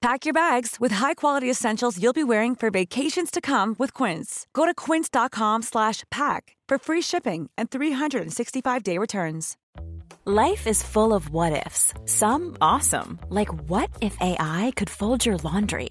Pack your bags with high-quality essentials you'll be wearing for vacations to come with Quince. Go to quince.com slash pack for free shipping and 365-day returns. Life is full of what ifs. Some awesome, like what if AI could fold your laundry?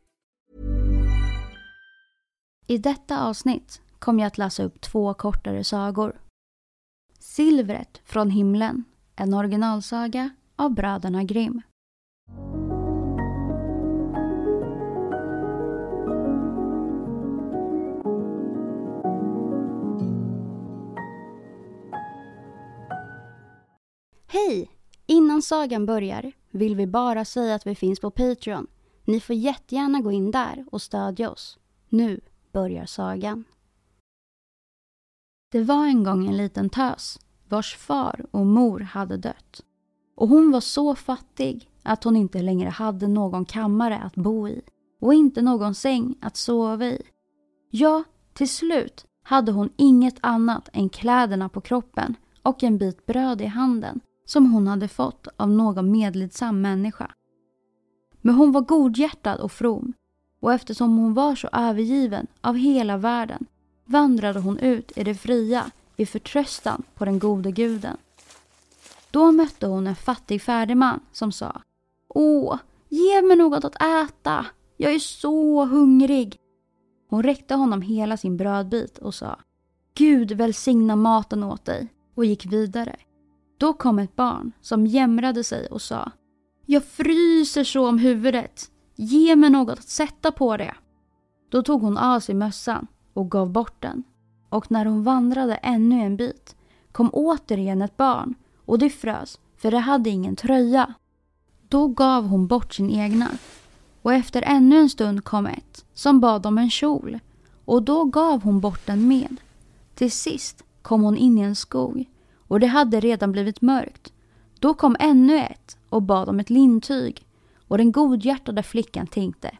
I detta avsnitt kommer jag att läsa upp två kortare sagor. Silvret från himlen, en originalsaga av bröderna Grimm. Hej! Innan sagan börjar vill vi bara säga att vi finns på Patreon. Ni får jättegärna gå in där och stödja oss. Nu börjar sagan. Det var en gång en liten tös vars far och mor hade dött. Och hon var så fattig att hon inte längre hade någon kammare att bo i och inte någon säng att sova i. Ja, till slut hade hon inget annat än kläderna på kroppen och en bit bröd i handen som hon hade fått av någon medlidsam människa. Men hon var godhjärtad och from och eftersom hon var så övergiven av hela världen vandrade hon ut i det fria i förtröstan på den gode guden. Då mötte hon en fattig färdigman som sa Åh, ge mig något att äta. Jag är så hungrig. Hon räckte honom hela sin brödbit och sa Gud välsigna maten åt dig och gick vidare. Då kom ett barn som jämrade sig och sa Jag fryser så om huvudet. Ge mig något att sätta på det. Då tog hon av sig mössan och gav bort den. Och när hon vandrade ännu en bit kom återigen ett barn och det frös för det hade ingen tröja. Då gav hon bort sin egna. Och efter ännu en stund kom ett som bad om en kjol och då gav hon bort den med. Till sist kom hon in i en skog och det hade redan blivit mörkt. Då kom ännu ett och bad om ett lintyg och den godhjärtade flickan tänkte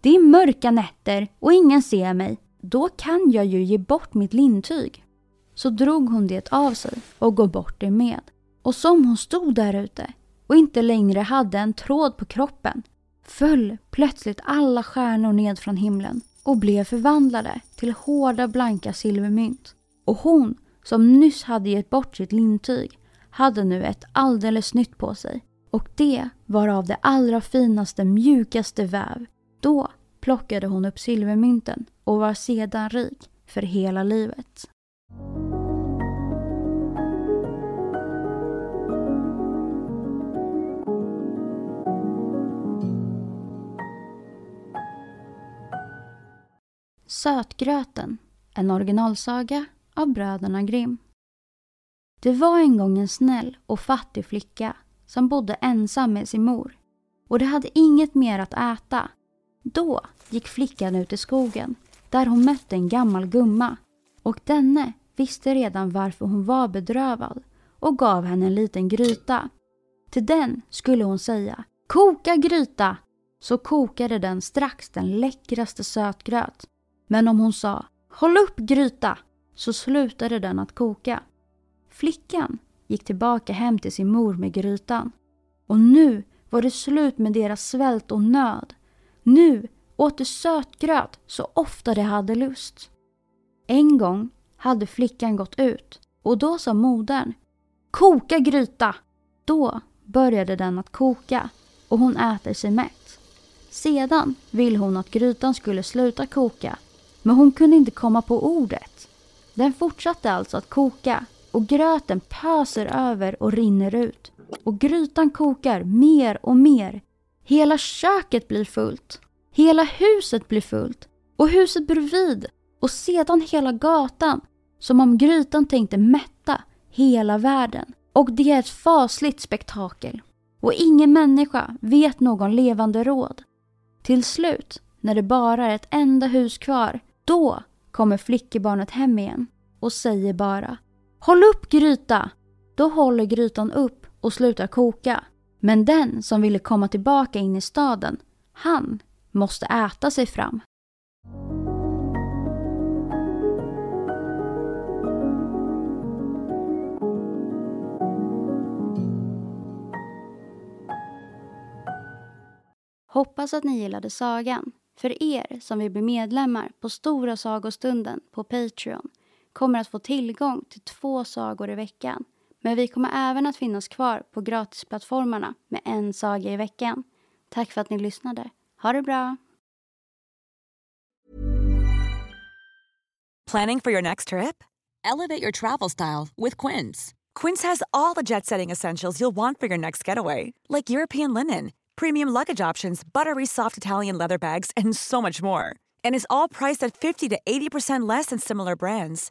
Det är mörka nätter och ingen ser mig. Då kan jag ju ge bort mitt lintyg. Så drog hon det av sig och gav bort det med. Och som hon stod där ute och inte längre hade en tråd på kroppen föll plötsligt alla stjärnor ned från himlen och blev förvandlade till hårda blanka silvermynt. Och hon som nyss hade gett bort sitt lintyg, hade nu ett alldeles nytt på sig. Och det var av det allra finaste, mjukaste väv. Då plockade hon upp silvermynten och var sedan rik för hela livet. Sötgröten, en originalsaga av bröderna Grimm. Det var en gång en snäll och fattig flicka som bodde ensam med sin mor och de hade inget mer att äta. Då gick flickan ut i skogen där hon mötte en gammal gumma och denne visste redan varför hon var bedrövad och gav henne en liten gryta. Till den skulle hon säga Koka gryta! Så kokade den strax den läckraste sötgröt. Men om hon sa Håll upp gryta! så slutade den att koka. Flickan gick tillbaka hem till sin mor med grytan. Och nu var det slut med deras svält och nöd. Nu åt de sötgröt så ofta de hade lust. En gång hade flickan gått ut och då sa modern Koka gryta! Då började den att koka och hon äter sig mätt. Sedan vill hon att grytan skulle sluta koka men hon kunde inte komma på ordet. Den fortsatte alltså att koka och gröten pöser över och rinner ut. Och grytan kokar mer och mer. Hela köket blir fullt. Hela huset blir fullt. Och huset bredvid. Och sedan hela gatan. Som om grytan tänkte mätta hela världen. Och det är ett fasligt spektakel. Och ingen människa vet någon levande råd. Till slut, när det bara är ett enda hus kvar, då kommer flickebarnet hem igen och säger bara Håll upp gryta! Då håller grytan upp och slutar koka. Men den som ville komma tillbaka in i staden, han måste äta sig fram. Hoppas att ni gillade sagan. För er som vill bli medlemmar på Stora sagostunden på Patreon kommer att få tillgång till två sagor i veckan. Men vi kommer även att finnas kvar på gratisplattformarna med en saga i veckan. Tack för att ni lyssnade. Ha det bra! Planning for your next trip? Elevate your travel style with Quince. Quince has all the jet setting essentials you'll want for your next getaway, like European linen, premium luggage options, buttery soft Italian leather bags, and so much more. And is all priced at 50 to 80% less than similar brands.